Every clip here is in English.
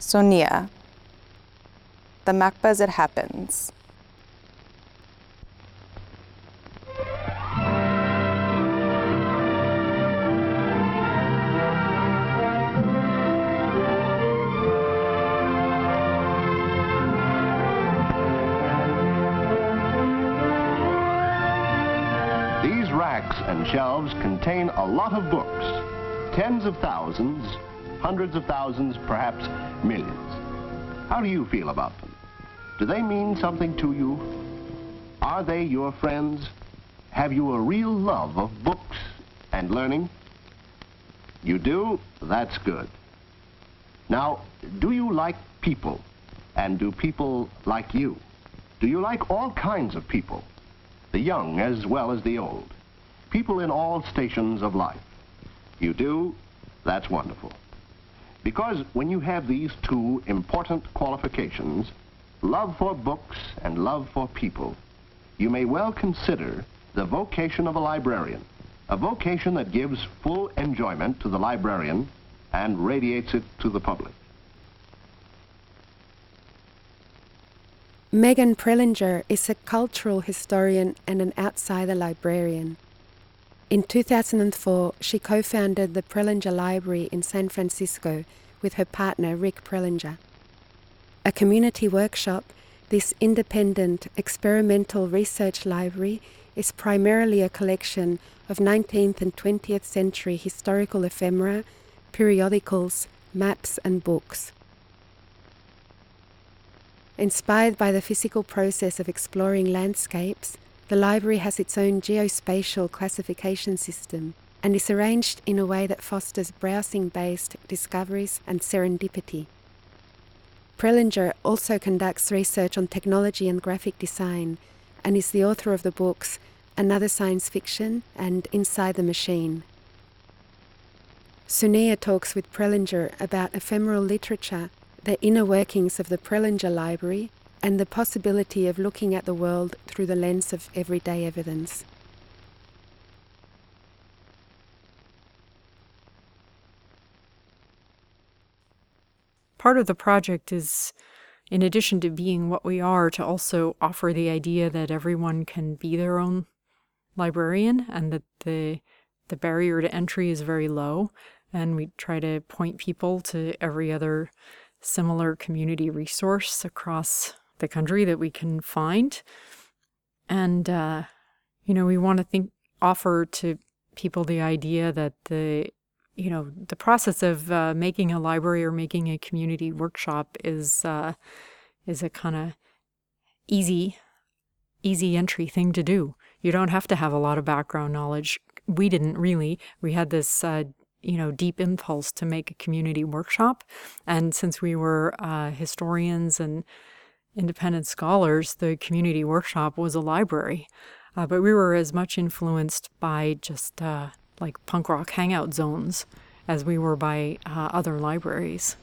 Sonia. The MACBA as it happens. These racks and shelves contain a lot of books. Tens of thousands, hundreds of thousands, perhaps millions. How do you feel about them? Do they mean something to you? Are they your friends? Have you a real love of books and learning? You do? That's good. Now, do you like people? And do people like you? Do you like all kinds of people? The young as well as the old. People in all stations of life. You do? That's wonderful. Because when you have these two important qualifications, love for books and love for people, you may well consider the vocation of a librarian, a vocation that gives full enjoyment to the librarian and radiates it to the public. Megan Prelinger is a cultural historian and an outsider librarian. In 2004, she co founded the Prelinger Library in San Francisco with her partner Rick Prelinger. A community workshop, this independent experimental research library is primarily a collection of 19th and 20th century historical ephemera, periodicals, maps, and books. Inspired by the physical process of exploring landscapes, the library has its own geospatial classification system and is arranged in a way that fosters browsing based discoveries and serendipity. Prelinger also conducts research on technology and graphic design and is the author of the books Another Science Fiction and Inside the Machine. Sonia talks with Prelinger about ephemeral literature, the inner workings of the Prelinger Library, and the possibility of looking at the world through the lens of everyday evidence. Part of the project is, in addition to being what we are, to also offer the idea that everyone can be their own librarian and that the the barrier to entry is very low and we try to point people to every other similar community resource across the country that we can find and uh, you know we want to think offer to people the idea that the you know the process of uh, making a library or making a community workshop is uh, is a kind of easy easy entry thing to do you don't have to have a lot of background knowledge. We didn't really. We had this, uh, you know, deep impulse to make a community workshop. And since we were uh, historians and independent scholars, the community workshop was a library. Uh, but we were as much influenced by just uh, like punk rock hangout zones as we were by uh, other libraries.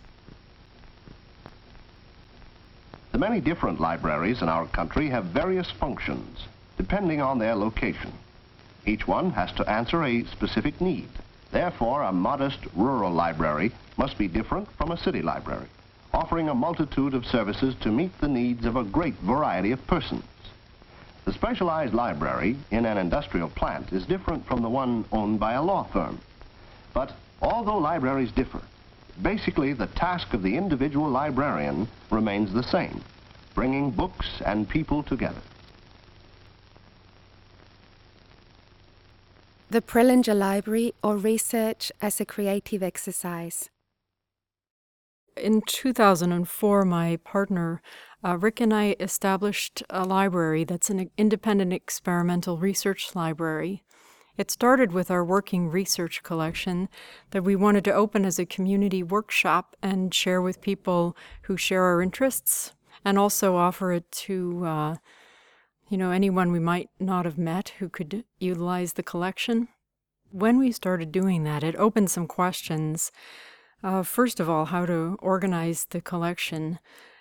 The many different libraries in our country have various functions depending on their location. Each one has to answer a specific need. Therefore, a modest rural library must be different from a city library, offering a multitude of services to meet the needs of a great variety of persons. The specialized library in an industrial plant is different from the one owned by a law firm. But although libraries differ, basically the task of the individual librarian remains the same, bringing books and people together. The Prelinger Library or Research as a Creative Exercise. In 2004, my partner uh, Rick and I established a library that's an independent experimental research library. It started with our working research collection that we wanted to open as a community workshop and share with people who share our interests, and also offer it to uh, you know, anyone we might not have met who could utilize the collection. When we started doing that, it opened some questions. Uh, first of all, how to organize the collection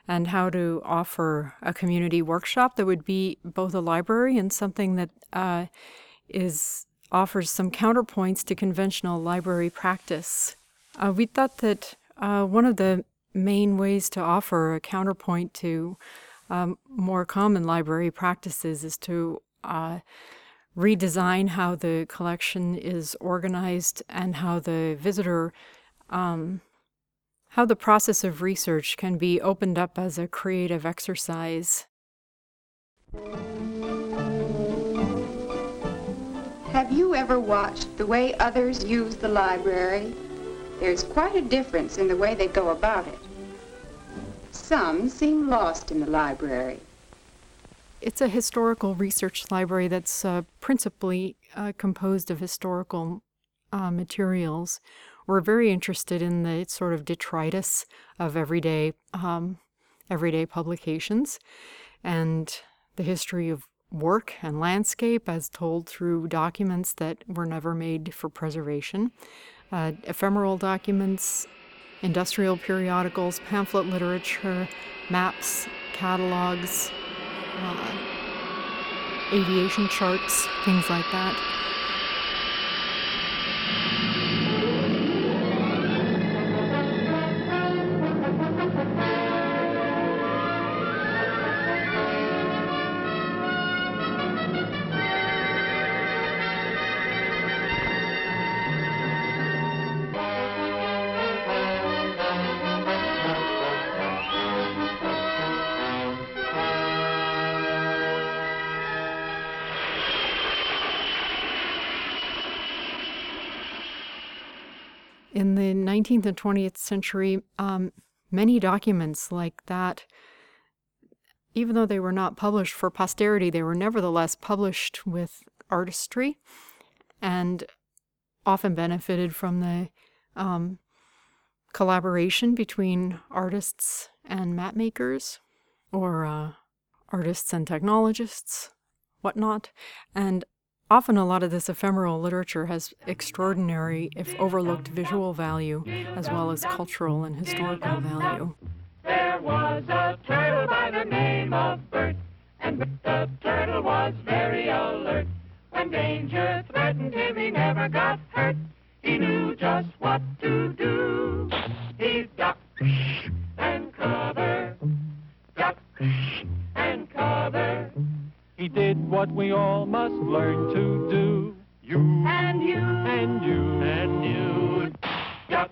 and how to offer a community workshop that would be both a library and something that uh, is offers some counterpoints to conventional library practice. Uh, we thought that uh, one of the main ways to offer a counterpoint to um, more common library practices is to uh, redesign how the collection is organized and how the visitor, um, how the process of research can be opened up as a creative exercise. Have you ever watched the way others use the library? There's quite a difference in the way they go about it. Some seem lost in the library. It's a historical research library that's uh, principally uh, composed of historical uh, materials. We're very interested in the sort of detritus of everyday um, everyday publications and the history of work and landscape as told through documents that were never made for preservation, uh, ephemeral documents, industrial periodicals, pamphlet literature, maps, catalogs, uh, aviation charts, things like that. The 19th and 20th century, um, many documents like that, even though they were not published for posterity, they were nevertheless published with artistry and often benefited from the um, collaboration between artists and map makers or uh, artists and technologists, whatnot. And Often, a lot of this ephemeral literature has extraordinary, if overlooked, visual value, as well as cultural and historical value. There was a turtle by the name of Bert, and the turtle was very alert. When danger threatened him, he never got hurt. He knew just what to do. He ducked and cover, ducked. He did what we all must learn to do. You and you and you and you duck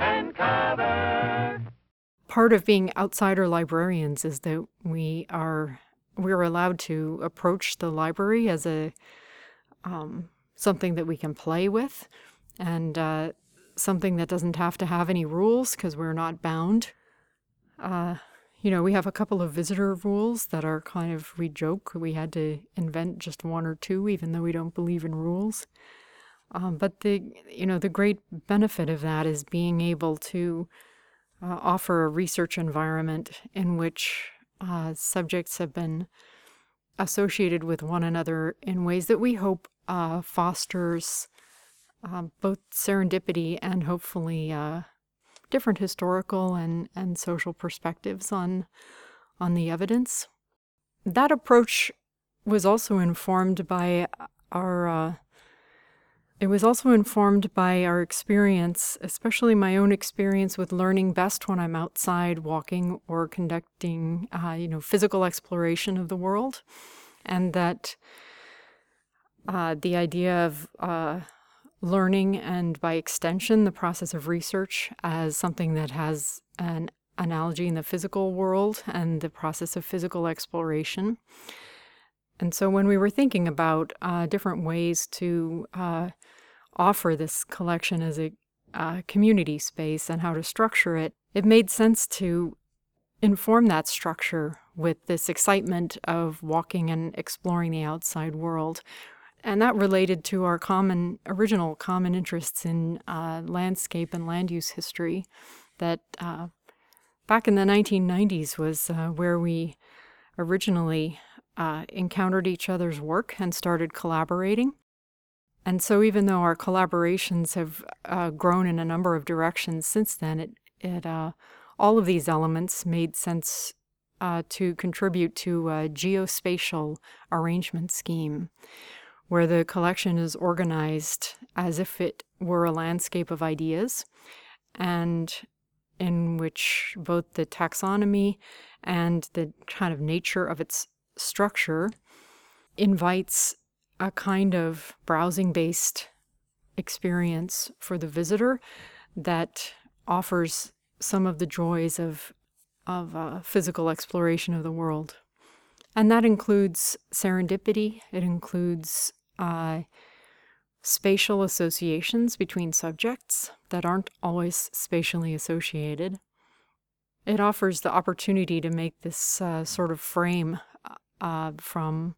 and cover. Part of being outsider librarians is that we are we're allowed to approach the library as a um, something that we can play with and uh, something that doesn't have to have any rules because we're not bound. Uh, you know, we have a couple of visitor rules that are kind of, we joke, we had to invent just one or two, even though we don't believe in rules. Um, but the, you know, the great benefit of that is being able to uh, offer a research environment in which uh, subjects have been associated with one another in ways that we hope uh, fosters um, both serendipity and hopefully uh, different historical and, and social perspectives on on the evidence. That approach was also informed by our uh, it was also informed by our experience, especially my own experience with learning best when I'm outside walking or conducting, uh, you know, physical exploration of the world, and that uh, the idea of uh, learning and by extension the process of research as something that has an analogy in the physical world and the process of physical exploration. And so when we were thinking about uh, different ways to uh, offer this collection as a uh, community space and how to structure it, it made sense to inform that structure with this excitement of walking and exploring the outside world and that related to our common original common interests in uh, landscape and land use history that uh, back in the 1990s was uh, where we originally uh, encountered each other's work and started collaborating. And so even though our collaborations have uh, grown in a number of directions since then it, it uh, all of these elements made sense to contribute to a geospatial arrangement scheme where the collection is organized as if it were a landscape of ideas. And in which both the taxonomy and the kind of nature of its structure invites a kind of browsing based experience for the visitor that offers some of the joys of of uh, physical exploration of the world, and that includes serendipity. It includes uh, spatial associations between subjects that aren't always spatially associated. It offers the opportunity to make this uh, sort of frame uh, from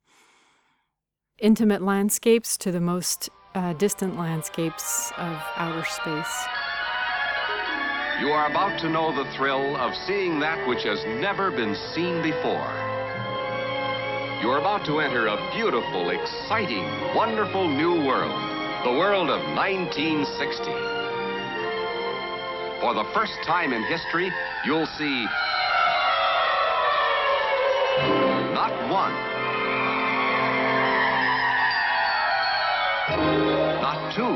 intimate landscapes to the most uh, distant landscapes of outer space. You are about to know the thrill of seeing that which has never been seen before. You are about to enter a beautiful, exciting, wonderful new world, the world of 1960. For the first time in history, you'll see not one, not two,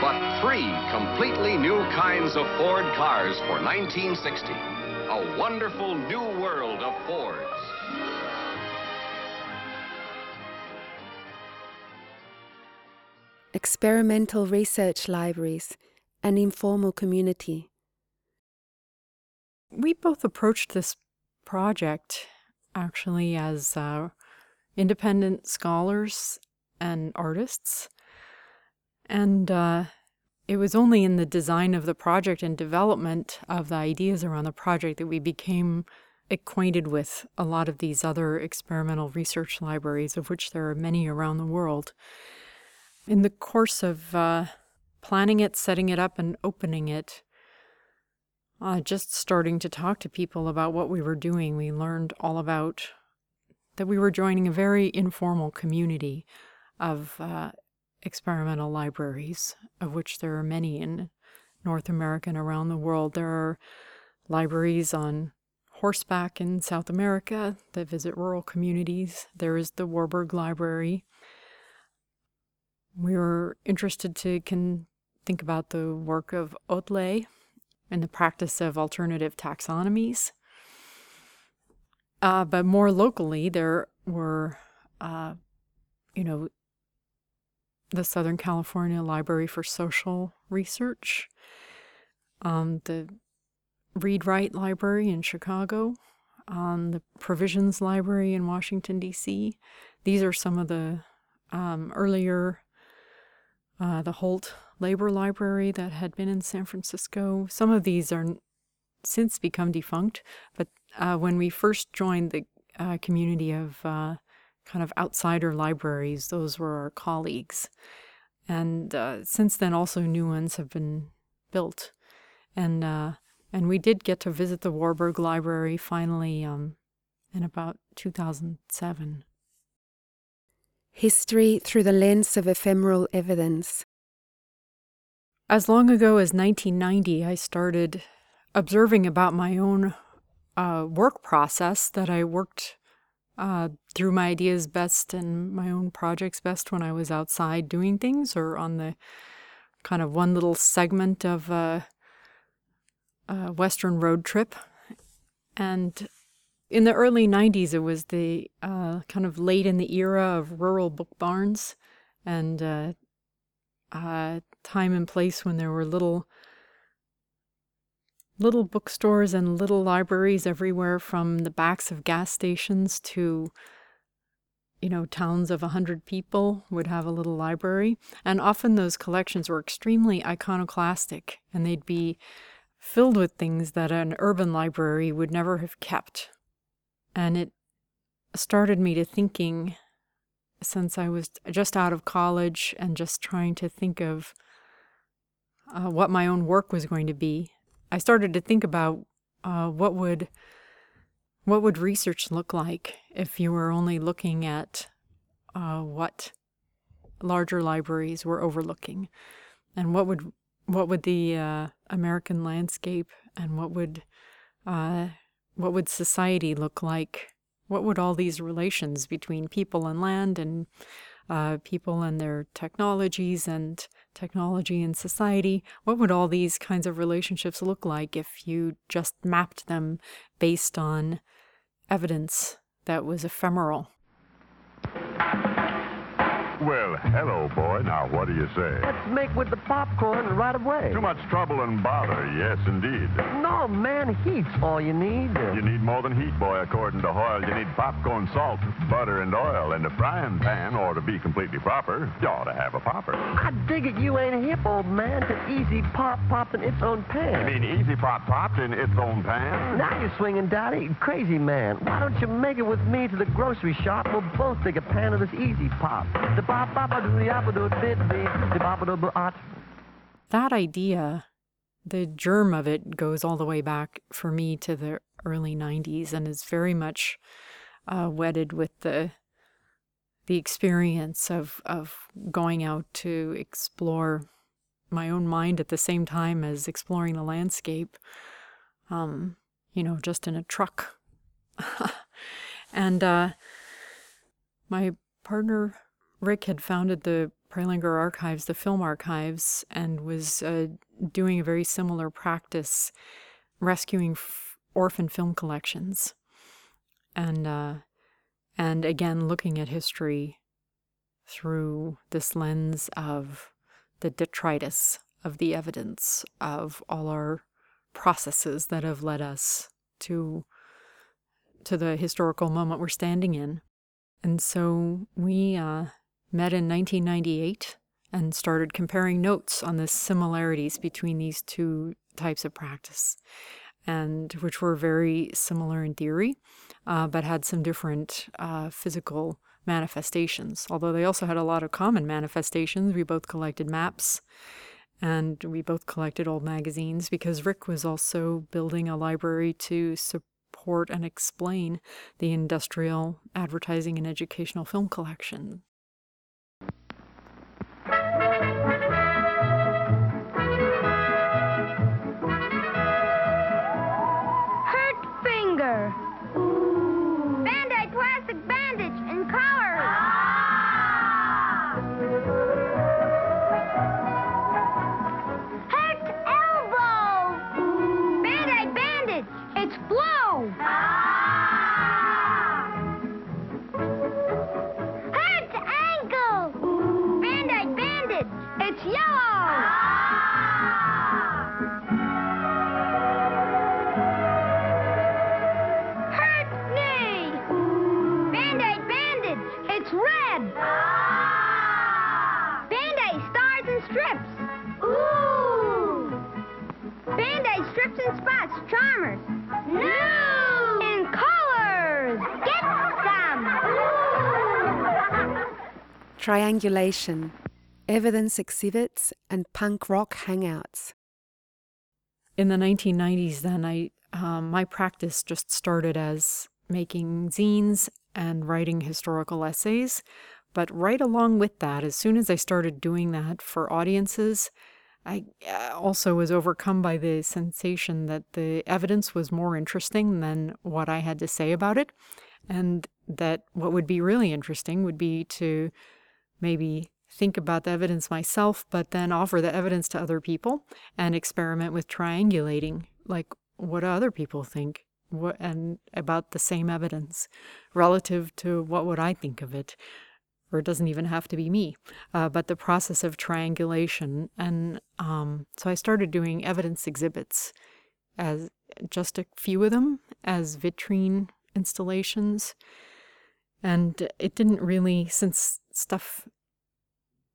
but three completely new kinds of Ford cars for 1960. A wonderful new world of Fords. Experimental research libraries, an informal community. We both approached this project actually as uh, independent scholars and artists. And uh, it was only in the design of the project and development of the ideas around the project that we became acquainted with a lot of these other experimental research libraries, of which there are many around the world. In the course of uh, planning it, setting it up, and opening it, uh, just starting to talk to people about what we were doing, we learned all about that we were joining a very informal community of uh, experimental libraries, of which there are many in North America and around the world. There are libraries on horseback in South America that visit rural communities. There is the Warburg Library. We were interested to can think about the work of Otlet and the practice of alternative taxonomies. Uh, but more locally, there were, uh, you know, the Southern California Library for Social Research, um, the Read Write Library in Chicago, um, the Provisions Library in Washington, D.C. These are some of the um, earlier, uh, the Holt Labor Library that had been in San Francisco. Some of these are since become defunct, but uh, when we first joined the uh, community of uh, kind of outsider libraries, those were our colleagues. And uh, since then, also new ones have been built. And uh, and we did get to visit the Warburg Library finally um, in about 2007. History through the lens of ephemeral evidence. As long ago as 1990, I started observing about my own uh, work process that I worked uh, through my ideas best and my own projects best when I was outside doing things or on the kind of one little segment of a, a Western road trip. And in the early 90s, it was the uh, kind of late in the era of rural book barns and uh, uh, time and place when there were little little bookstores and little libraries everywhere from the backs of gas stations to you know towns of a 100 people would have a little library. And often those collections were extremely iconoclastic and they'd be filled with things that an urban library would never have kept. And it started me to thinking since i was just out of college and just trying to think of uh, what my own work was going to be I started to think about uh, what would what would research look like if you were only looking at uh, what larger libraries were overlooking, and what would what would the uh, American landscape and what would uh, what would society look like? What would all these relations between people and land and uh, people and their technologies and technology and society. What would all these kinds of relationships look like if you just mapped them based on evidence that was ephemeral? Well, hello, boy. Now, what do you say? Let's make with the popcorn right away. Too much trouble and bother, yes, indeed. No, man, heat's all you need. You need more than heat, boy, according to Hoyle. You need popcorn, salt, butter, and oil. And a frying pan, or to be completely proper, you ought to have a popper. I dig it you ain't hip, old man, to easy pop popped in its own pan. You mean, easy pop popped in its own pan? Now you're swinging, Daddy. Crazy man. Why don't you make it with me to the grocery shop? We'll both take a pan of this easy pop. The That idea, the germ of it goes all the way back for me to the early 90s and is very much uh, wedded with the the experience of of going out to explore my own mind at the same time as exploring the landscape um you know just in a truck. And uh my partner rick had founded the Prelinger Archives, the film archives, and was uh, doing a very similar practice, rescuing f- orphan film collections, and uh, and again looking at history through this lens of the detritus of the evidence of all our processes that have led us to to the historical moment we're standing in, and so we. Uh, met in 1998 and started comparing notes on the similarities between these two types of practice, and which were very similar in theory, uh, but had some different uh, physical manifestations. Although they also had a lot of common manifestations. We both collected maps. And we both collected old magazines because Rick was also building a library to support and explain the industrial advertising and educational film collection Triangulation, evidence exhibits, and punk rock hangouts. in the 1990s then i um, my practice just started as making zines and writing historical essays but right along with that as soon as i started doing that for audiences i uh, also was overcome by the sensation that the evidence was more interesting than what i had to say about it and that what would be really interesting would be to maybe think about the evidence myself, but then offer the evidence to other people and experiment with triangulating, like what do other people think, what and about the same evidence relative to what would I think of it, or it doesn't even have to be me, uh, but the process of triangulation. And um, so I started doing evidence exhibits, as just a few of them as vitrine installations, and it didn't really since stuff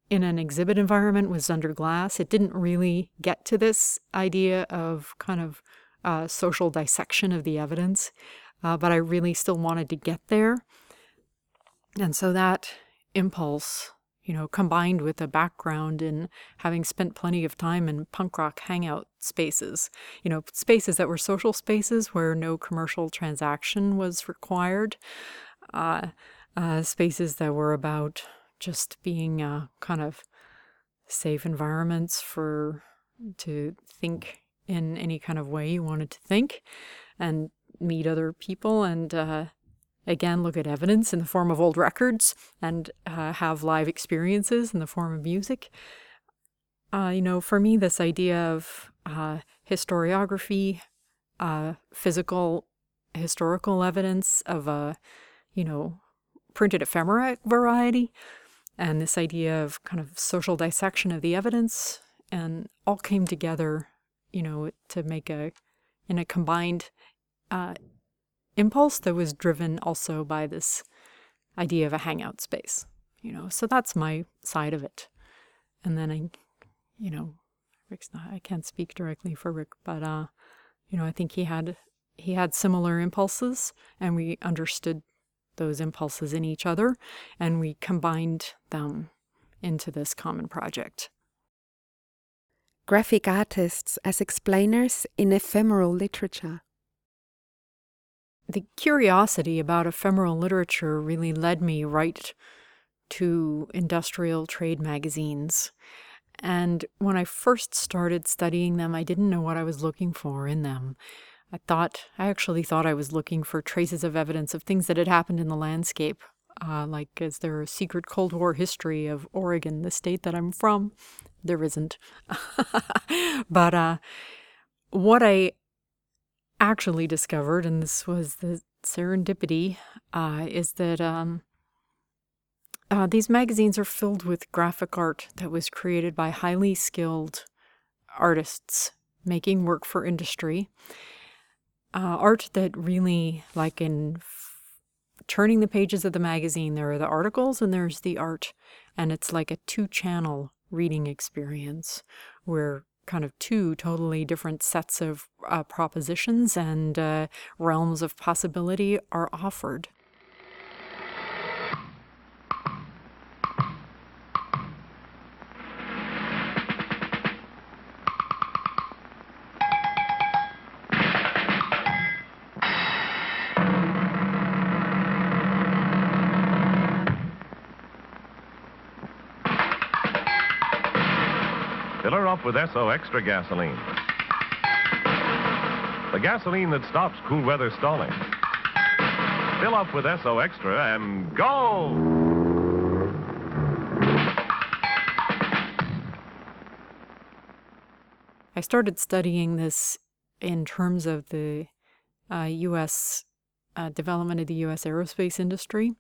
in an exhibit environment was under glass, it didn't really get to this idea of kind of uh, social dissection of the evidence, uh, but I really still wanted to get there. And so that impulse, you know, combined with a background in having spent plenty of time in punk rock hangout spaces, you know, spaces that were social spaces where no commercial transaction was required, uh, uh, spaces that were about just being uh, kind of safe environments for to think in any kind of way you wanted to think and meet other people and uh, again look at evidence in the form of old records and uh, have live experiences in the form of music. Uh, you know, for me, this idea of uh, historiography, uh, physical, historical evidence of a, you know, printed ephemera variety, and this idea of kind of social dissection of the evidence, and all came together, you know, to make a, in a combined uh, impulse that was driven also by this idea of a hangout space, you know. So that's my side of it. And then I, you know, Rick's not, I can't speak directly for Rick, but, uh, you know, I think he had, he had similar impulses and we understood those impulses in each other and we combined them into this common project. Graphic artists as explainers in ephemeral literature the curiosity about ephemeral literature really led me right to industrial trade magazines. And when I first started studying them, I didn't know what I was looking for in them. I thought, I actually thought I was looking for traces of evidence of things that had happened in the landscape. Uh, like, is there a secret Cold War history of Oregon, the state that I'm from? There isn't. but uh, what I actually discovered, and this was the serendipity, uh, is that um, uh, these magazines are filled with graphic art that was created by highly skilled artists making work for industry. Uh, art that really, like in f- turning the pages of the magazine, there are the articles and there's the art. And it's like a two channel reading experience where kind of two totally different sets of uh, propositions and uh, realms of possibility are offered. Up with Esso Extra gasoline. The gasoline that stops cool weather stalling. Fill up with Esso Extra and go! I started studying this in terms of the uh, U.S. Uh, development of the U.S. aerospace industry,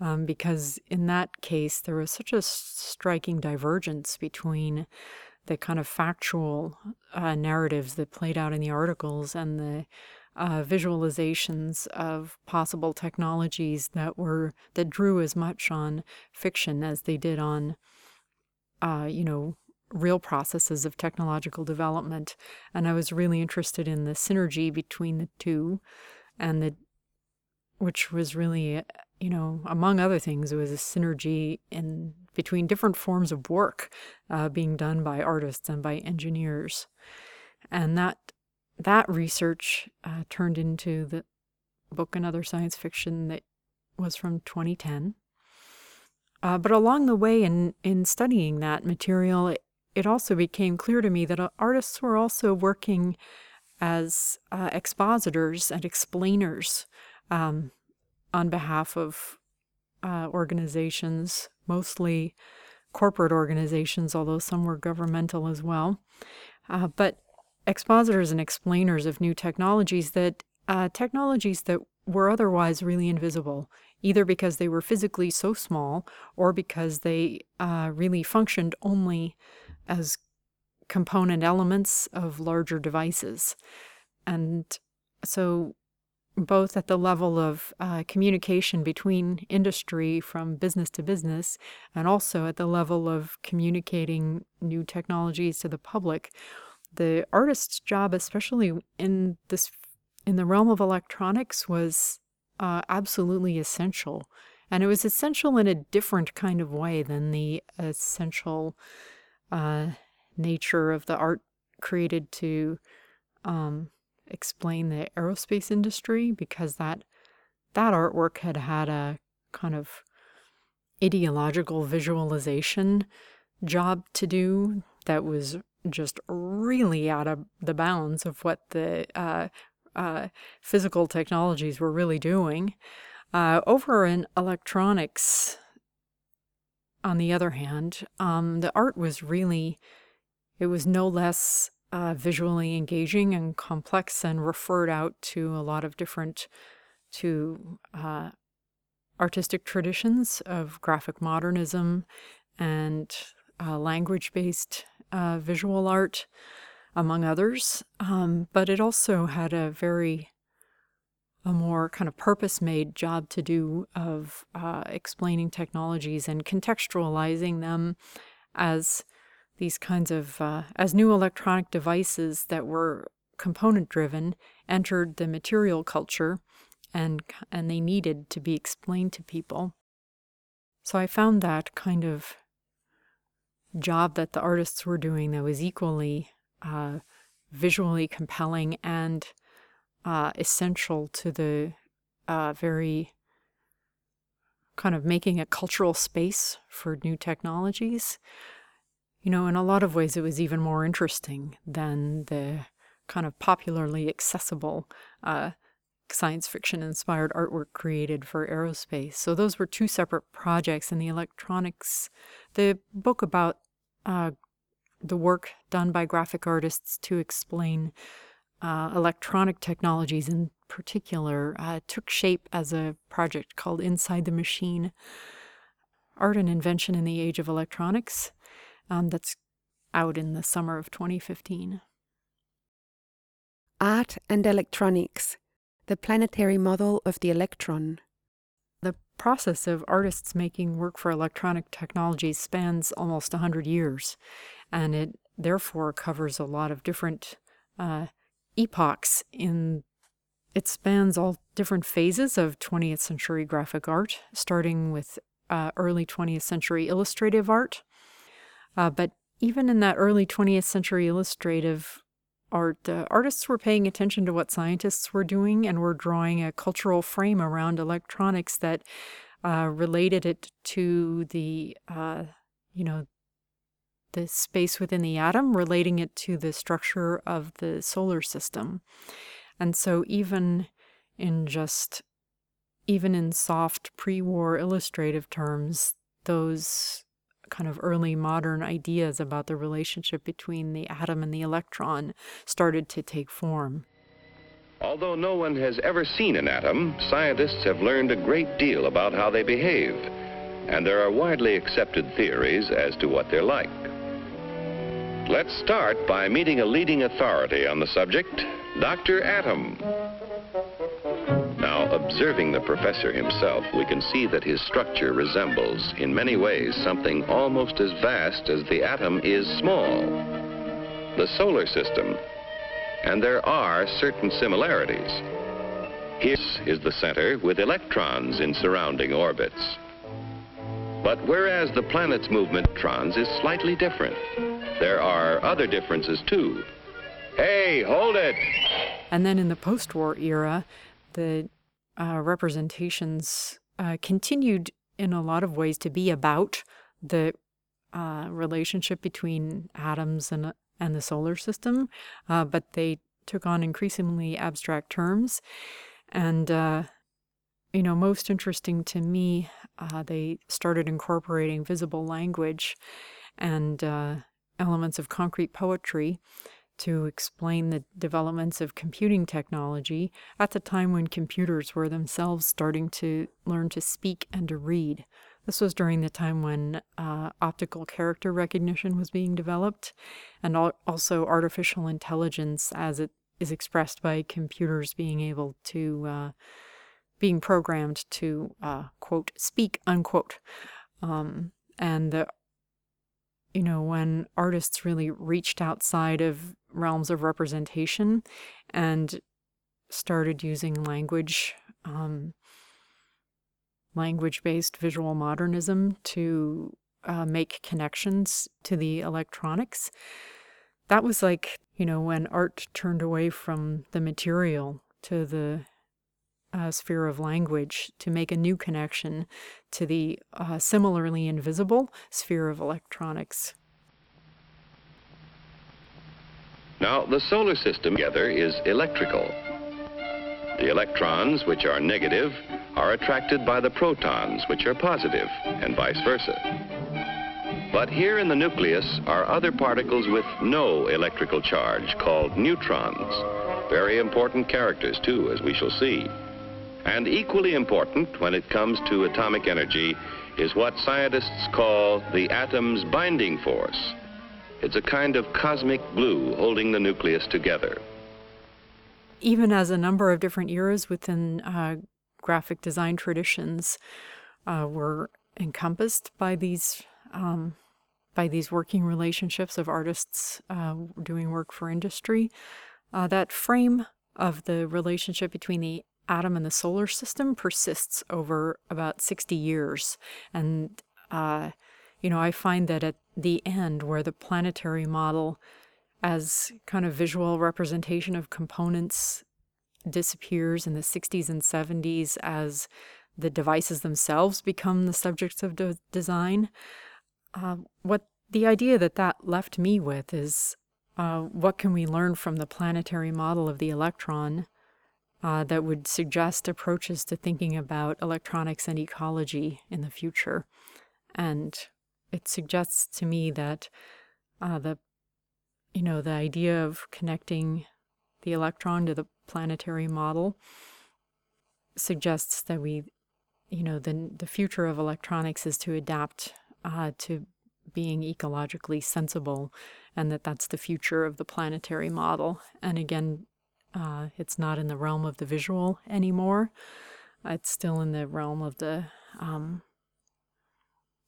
um, because in that case there was such a striking divergence between the kind of factual uh, narratives that played out in the articles and the uh, visualizations of possible technologies that were that drew as much on fiction as they did on, uh, you know, real processes of technological development. And I was really interested in the synergy between the two, and the which was really you know, among other things, it was a synergy in between different forms of work uh, being done by artists and by engineers, and that that research uh, turned into the book Another Science Fiction that was from 2010. Uh, but along the way, in in studying that material, it, it also became clear to me that uh, artists were also working as uh, expositors and explainers. Um, on behalf of uh, organizations, mostly corporate organizations, although some were governmental as well. Uh, but expositors and explainers of new technologies that uh, technologies that were otherwise really invisible, either because they were physically so small or because they uh, really functioned only as component elements of larger devices. And so both at the level of uh, communication between industry from business to business, and also at the level of communicating new technologies to the public. The artist's job, especially in this in the realm of electronics, was uh, absolutely essential, and it was essential in a different kind of way than the essential uh, nature of the art created to um, explain the aerospace industry because that that artwork had had a kind of ideological visualization job to do that was just really out of the bounds of what the uh, uh, physical technologies were really doing. Uh, over in electronics, on the other hand, um, the art was really, it was no less uh, visually engaging and complex and referred out to a lot of different, to uh, artistic traditions of graphic modernism and uh, language based uh, visual art, among others. Um, but it also had a very a more kind of purpose made job to do of uh, explaining technologies and contextualizing them as these kinds of uh, as new electronic devices that were component driven entered the material culture and and they needed to be explained to people so i found that kind of job that the artists were doing that was equally uh, visually compelling and uh, essential to the uh, very kind of making a cultural space for new technologies. You know, in a lot of ways, it was even more interesting than the kind of popularly accessible uh, science fiction inspired artwork created for aerospace. So those were two separate projects. And the electronics, the book about uh, the work done by graphic artists to explain uh, electronic technologies in particular uh, took shape as a project called Inside the Machine Art and Invention in the Age of Electronics. Um, that's out in the summer of 2015. Art and Electronics The Planetary Model of the Electron. The process of artists making work for electronic technologies spans almost 100 years, and it therefore covers a lot of different uh, epochs in it spans all different phases of 20th century graphic art, starting with uh, early 20th century illustrative art. Uh, but even in that early 20th century illustrative art, artists were paying attention to what scientists were doing and were drawing a cultural frame around electronics that uh, related it to the, uh, you know, the space within the atom, relating it to the structure of the solar system. And so, even in just, even in soft pre war illustrative terms, those kind of early modern ideas about the relationship between the atom and the electron started to take form. Although no one has ever seen an atom, scientists have learned a great deal about how they behave, and there are widely accepted theories as to what they're like. Let's start by meeting a leading authority on the subject, Dr. Atom. Observing the professor himself, we can see that his structure resembles, in many ways, something almost as vast as the atom is small. The solar system. And there are certain similarities. Here is the center with electrons in surrounding orbits. But whereas the planet's movement trons is slightly different, there are other differences too. Hey, hold it! And then in the post war era, the uh, representations uh, continued in a lot of ways to be about the uh, relationship between atoms and, and the solar system, uh, but they took on increasingly abstract terms. And uh, you know, most interesting to me, they started incorporating visible language and elements of concrete poetry to explain the developments of computing technology at the time when computers were themselves starting to learn to speak and to read. This was during the time when uh, optical character recognition was being developed, and al- also artificial intelligence as it is expressed by computers being able to uh, being programmed to uh, quote speak unquote um, and the you know when artists really reached outside of realms of representation and started using language um, language based visual modernism to uh, make connections to the electronics that was like you know when art turned away from the material to the uh, sphere of language to make a new connection to the uh, similarly invisible sphere of electronics. Now, the solar system together is electrical. The electrons, which are negative, are attracted by the protons, which are positive, and vice versa. But here in the nucleus are other particles with no electrical charge called neutrons. Very important characters, too, as we shall see. And equally important when it comes to atomic energy is what scientists call the atom's binding force. It's a kind of cosmic glue holding the nucleus together. Even as a number of different eras within uh, graphic design traditions uh, were encompassed by these um, by these working relationships of artists uh, doing work for industry. Uh, that frame of the relationship between the atom and the solar system persists over about 60 years. And, uh, you know, I find that at the end, where the planetary model as kind of visual representation of components disappears in the 60s and 70s as the devices themselves become the subjects of de- design. Uh, what the idea that that left me with is uh, what can we learn from the planetary model of the electron uh, that would suggest approaches to thinking about electronics and ecology in the future? And it suggests to me that uh, the you know the idea of connecting the electron to the planetary model suggests that we you know the the future of electronics is to adapt uh, to being ecologically sensible and that that's the future of the planetary model. And again uh, it's not in the realm of the visual anymore. It's still in the realm of the um,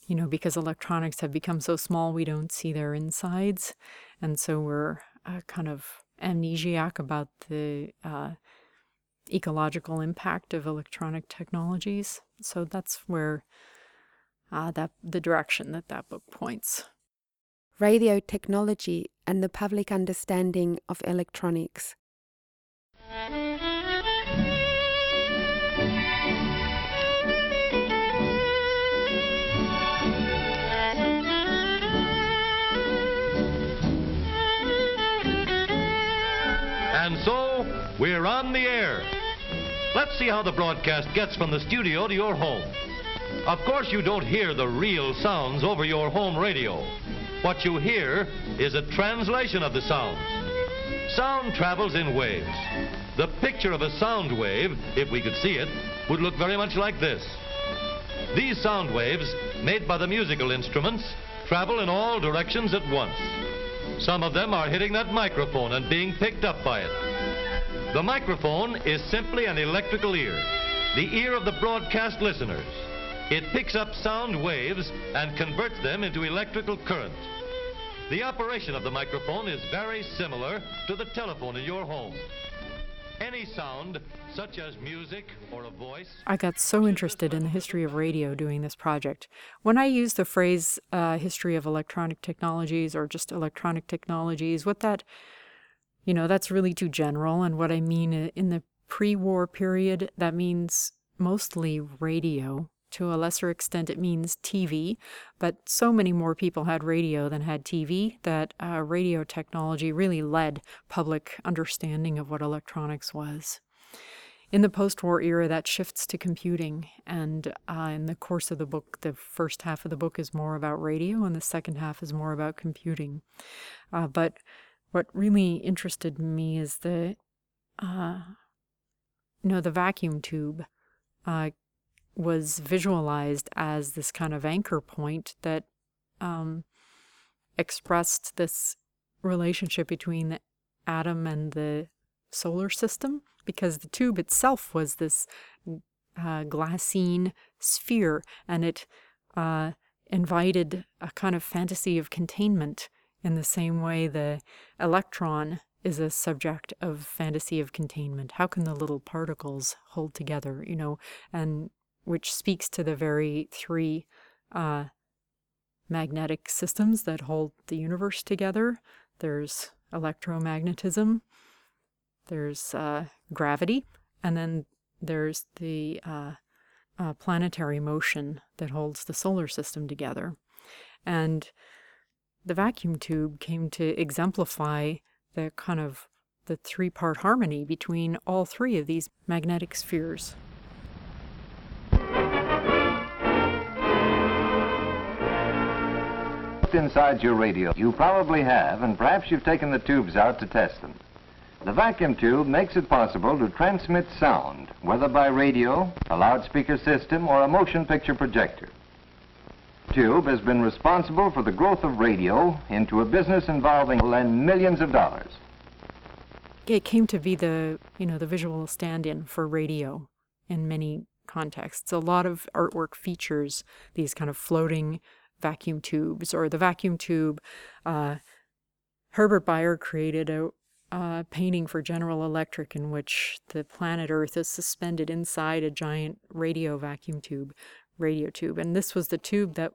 you know because electronics have become so small we don't see their insides and so we're uh, kind of amnesiac about the uh, ecological impact of electronic technologies so that's where uh, that the direction that that book points. Radio technology and the public understanding of electronics. See how the broadcast gets from the studio to your home. Of course, you don't hear the real sounds over your home radio. What you hear is a translation of the sounds. Sound travels in waves. The picture of a sound wave, if we could see it, would look very much like this. These sound waves, made by the musical instruments, travel in all directions at once. Some of them are hitting that microphone and being picked up by it. The microphone is simply an electrical ear, the ear of the broadcast listeners. It picks up sound waves and converts them into electrical current. The operation of the microphone is very similar to the telephone in your home. Any sound, such as music or a voice. I got so interested in the history of radio doing this project. When I use the phrase uh, history of electronic technologies or just electronic technologies, what that, you know, that's really too general. And what I mean in the pre war period, that means mostly radio to a lesser extent, it means TV, but so many more people had radio than had TV that uh, radio technology really led public understanding of what electronics was. In the post war era, that shifts to computing, and uh, in the course of the book, the first half of the book is more about radio, and the second half is more about computing. Uh, but what really interested me is the, uh, know, the vacuum tube uh, was visualized as this kind of anchor point that um, expressed this relationship between the atom and the solar system because the tube itself was this uh, glassine sphere and it uh, invited a kind of fantasy of containment in the same way the electron is a subject of fantasy of containment. How can the little particles hold together, you know, and which speaks to the very three uh, magnetic systems that hold the universe together. There's electromagnetism, there's uh, gravity, and then there's the uh, uh, planetary motion that holds the solar system together. And the vacuum tube came to exemplify the kind of the three-part harmony between all three of these magnetic spheres. inside your radio. You probably have, and perhaps you've taken the tubes out to test them. The vacuum tube makes it possible to transmit sound, whether by radio, a loudspeaker system, or a motion picture projector. Tube has been responsible for the growth of radio into a business involving millions of dollars. It came to be the, you know, the visual stand-in for radio in many contexts. A lot of artwork features these kind of floating vacuum tubes or the vacuum tube. Uh, Herbert Bayer created a uh, painting for General Electric in which the planet Earth is suspended inside a giant radio vacuum tube, radio tube. And this was the tube that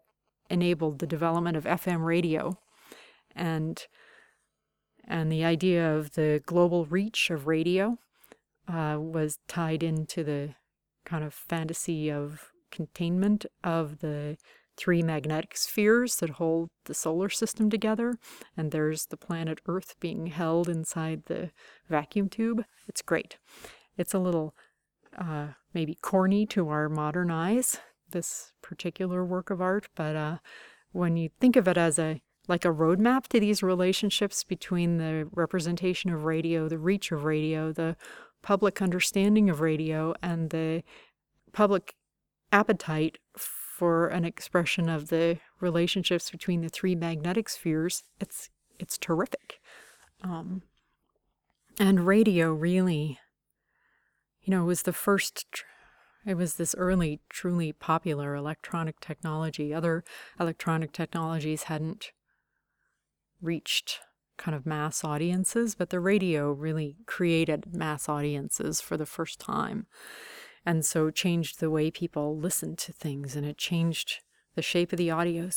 enabled the development of FM radio and and the idea of the global reach of radio uh, was tied into the kind of fantasy of containment of the three magnetic spheres that hold the solar system together, and there's the planet Earth being held inside the vacuum tube. It's great. It's a little uh, maybe corny to our modern eyes, this particular work of art, but uh, when you think of it as a like a roadmap to these relationships between the representation of radio, the reach of radio, the public understanding of radio, and the public appetite for an expression of the relationships between the three magnetic spheres, it's it's terrific. Um, and radio really, you know, was the first. It was this early, truly popular electronic technology. Other electronic technologies hadn't reached kind of mass audiences, but the radio really created mass audiences for the first time. And so changed the way people listened to things and it changed the shape of the audio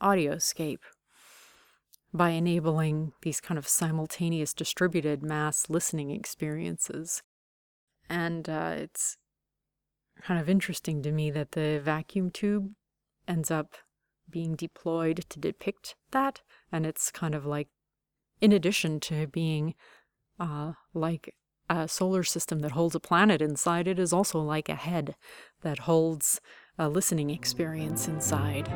audioscape by enabling these kind of simultaneous distributed mass listening experiences. And uh, it's kind of interesting to me that the vacuum tube ends up being deployed to depict that and it's kind of like in addition to being uh, like a solar system that holds a planet inside it is also like a head that holds a listening experience inside.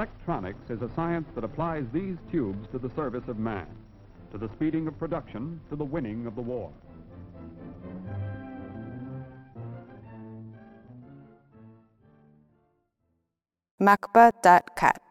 Electronics is a science that applies these tubes to the service of man, to the speeding of production, to the winning of the war. Macba.cat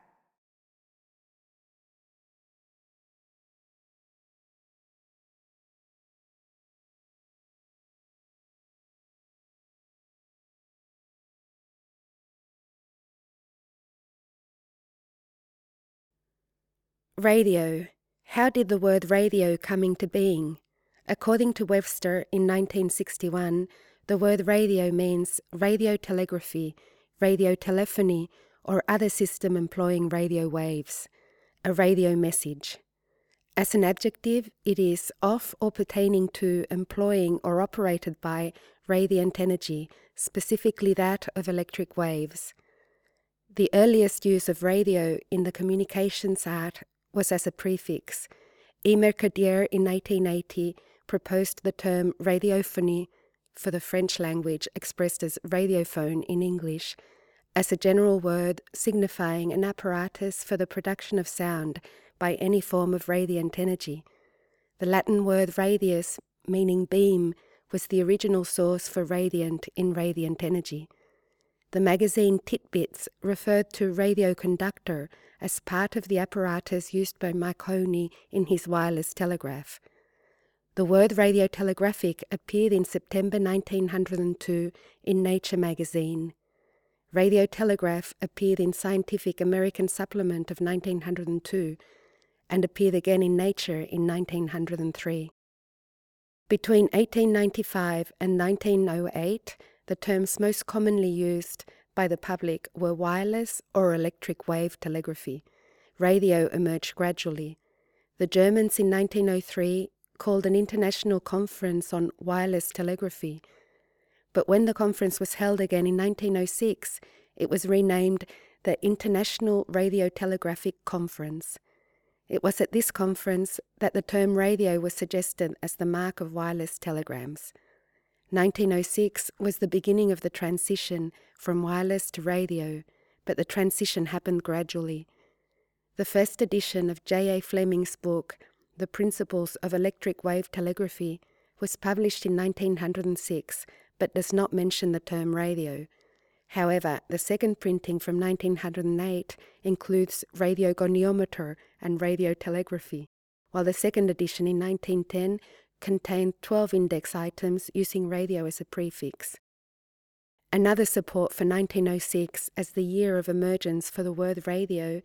Radio. How did the word radio come into being? According to Webster in 1961, the word radio means radio telegraphy, radio telephony, or other system employing radio waves, a radio message. As an adjective, it is of or pertaining to employing or operated by radiant energy, specifically that of electric waves. The earliest use of radio in the communications art was as a prefix. Emer Kadir in 1880 proposed the term radiophony for the French language expressed as radiophone in English as a general word signifying an apparatus for the production of sound by any form of radiant energy. The Latin word radius, meaning beam, was the original source for radiant in radiant energy. The magazine Titbits referred to radioconductor as part of the apparatus used by Marconi in his wireless telegraph. The word radiotelegraphic appeared in September 1902 in Nature magazine. Radiotelegraph appeared in Scientific American Supplement of 1902 and appeared again in Nature in 1903. Between 1895 and 1908, the terms most commonly used by the public were wireless or electric wave telegraphy. Radio emerged gradually. The Germans in 1903 called an international conference on wireless telegraphy. But when the conference was held again in 1906, it was renamed the International Radiotelegraphic Conference. It was at this conference that the term radio was suggested as the mark of wireless telegrams. 1906 was the beginning of the transition from wireless to radio, but the transition happened gradually. The first edition of J.A. Fleming's book, The Principles of Electric Wave Telegraphy, was published in 1906 but does not mention the term radio. However, the second printing from 1908 includes radiogoniometer and radiotelegraphy, while the second edition in 1910 contained 12 index items using radio as a prefix. Another support for 1906 as the year of emergence for the word radio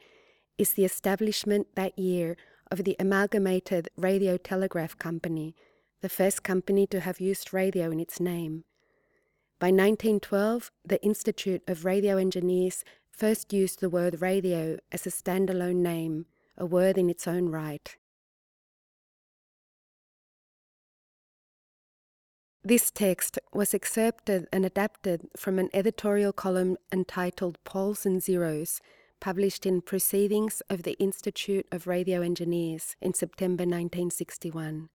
is the establishment that year of the Amalgamated Radio Telegraph Company, the first company to have used radio in its name. By 1912, the Institute of Radio Engineers first used the word radio as a standalone name, a word in its own right. This text was excerpted and adapted from an editorial column entitled Poles and Zeros, published in Proceedings of the Institute of Radio Engineers in September 1961.